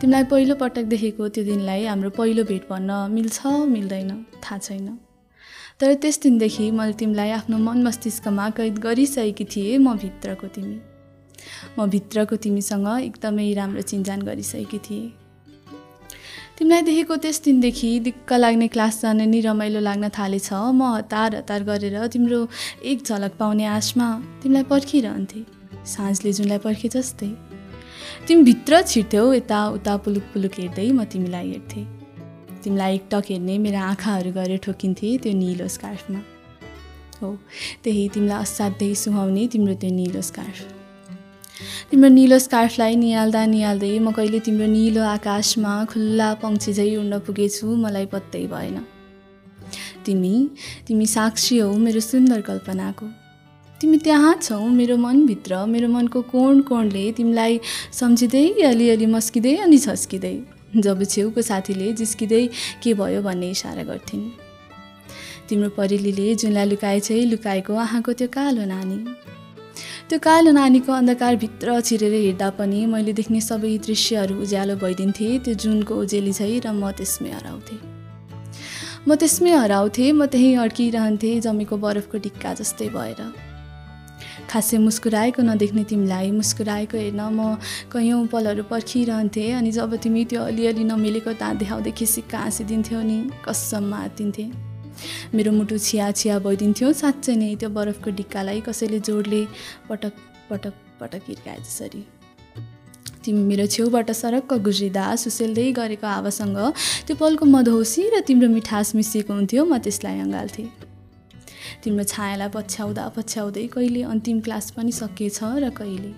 तिमीलाई पहिलो पटक देखेको त्यो दिनलाई हाम्रो पहिलो भेट भन्न मिल्छ मिल्दैन थाहा छैन। तर त्यस दिनदेखि मैले तिमीलाई आफ्नो मन मस्तिष्कमा कैद गरिसकेकी थिएँ म भित्रको तिमी। म भित्रको तिमीसँग एकदमै राम्रो चिन्जान गरिसकेकी थिएँ। तिमीलाई देखेको त्यस दिनदेखि दिक्क लाग्ने क्लास जान नि रमाइलो लाग्न थालेछ म हतार हतार गरेर तिम्रो एक झलक पाउने आशमा तिमीलाई पर्खिरहन्थेँ। साँझले जुनलाई पर्खे जस्तै। तिमी भित्र छिर्थ्यौ यता उता पुलुक पुलुक हेर्दै म तिमीलाई हेर्थेँ। तिमीलाई एकटक हेर्ने मेरो आँखाहरू गरेर ठोकिन्थे त्यो निलो स्कार्फमा। हो त्यही तिमीलाई असाध्यै सुहाउने तिम्रो त्यो निलो स्कार्फ। तिम्रो निलो स्कार्फलाई निहाल्दा निहाल्दै म कहिले तिम्रो निलो आकाशमा खुल्ला झै उड्न पुगेछु मलाई पत्तै भएन। तिमी तिमी साक्षी हौ मेरो सुन्दर कल्पनाको। तिमी त्यहाँ छौ मेरो मनभित्र। मेरो मनको कोण कोणले तिमीलाई सम्झिँदै अलिअलि मस्किँदै अनि छस्किँदै जब छेउको साथीले जिस्किँदै के भयो भन्ने इसारा गर्थिन्। तिम्रो परेलीले जुनलाई लुकाए चाहिँ लुकाएको आँखाको त्यो कालो नानी। त्यो कालो नानीको अन्धकारभित्र छिरेर हेर्दा पनि मैले देख्ने सबै दृश्यहरू उज्यालो भइदिन्थे त्यो जुनको उजेली छै र म त्यसमै हराउँथेँ। म त्यसमै हराउँथेँ म त्यहीँ अड्किरहन्थेँ जमेको बरफको टिक्का जस्तै भएर। खासै मुस्कुराएको नदेख्ने तिमीलाई मुस्कुराएको हेर्न म कैयौँ पलहरू पर्खिरहन्थेँ अनि जब तिमी त्यो अलिअलि नमिलेको दाँत देखाउँदै खिसिक्का हाँसिदिन्थ्यौ नि कसम्म आत्तिन्थेँ मेरो मुटु छिया छिया भइदिन्थ्यो साँच्चै नै त्यो बरफको डिक्कालाई कसैले जोडले पटक पटक पटक हिर्काए जसरी। तिमी मेरो छेउबाट सरक्क गुज्रिँदा सुसेल्दै गरेको हावासँग त्यो पलको मधौसी र तिम्रो मिठास मिसिएको हुन्थ्यो म त्यसलाई अँगाल्थेँ। तिम्रो छायालाई पछ्याउँदा पछ्याउँदै कहिले अन्तिम क्लास पनि सकिएछ र कहिले?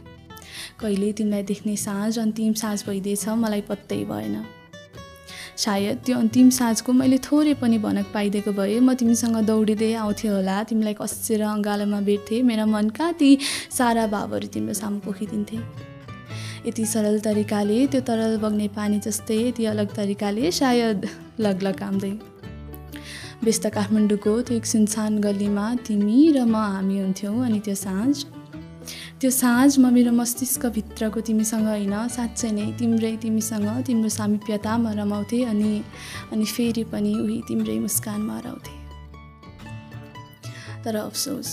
कहिले तिमीलाई देख्ने साँझ अन्तिम साँझ भइदिएछ मलाई पत्तै भएन। सायद त्यो अन्तिम साँझको मैले थोरै पनि भनक पाइदिएको भए म तिमीसँग दौडिँदै आउँथेँ होला। तिमीलाई कसेर अँगालोमा भेट्थेँ मेरा मनका ती सारा भावहरू तिम्रो सामु पोखिदिन्थेँ। यति सरल तरिकाले त्यो तरल बग्ने पानी जस्तै यति अलग तरिकाले सायद लगलगाउँदै व्यस्त काठमाडौँको त्यो एक सुनसान गल्लीमा तिमी र म हामी हुन्थ्यौँ अनि त्यो साँझ। त्यो साँझ म मेरो मस्तिष्कभित्रको तिमीसँग होइन साँच्चै नै तिम्रै तिमीसँग तिम्रो सामिप्यतामा रमाउँथेँ अनि अनि फेरि पनि उही तिम्रै मुस्कानमा हराउँथेँ तर अफसोस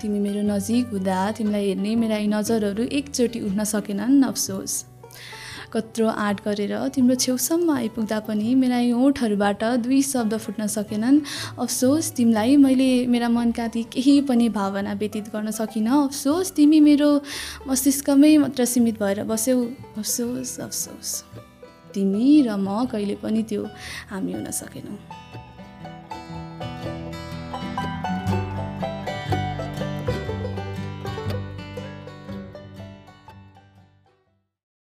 तिमी मेरो नजिक हुँदा तिमीलाई हेर्ने मेरा यी नजरहरू एकचोटि उठ्न सकेनन् अफसोस। कत्रो आँट गरेर तिम्रो छेउसम्म आइपुग्दा पनि मेरा ओठहरूबाट दुई शब्द फुट्न सकेनन्। अफसोस तिमीलाई मैले मेरा मनका ती केही पनि भावना व्यतीत गर्न सकिनँ। अफसोस तिमी मेरो मस्तिष्कमै मात्र सीमित भएर बस्यौ। अफसोस अफसोस। तिमी र म कहिले पनि त्यो हामी हुन सकेनौँ।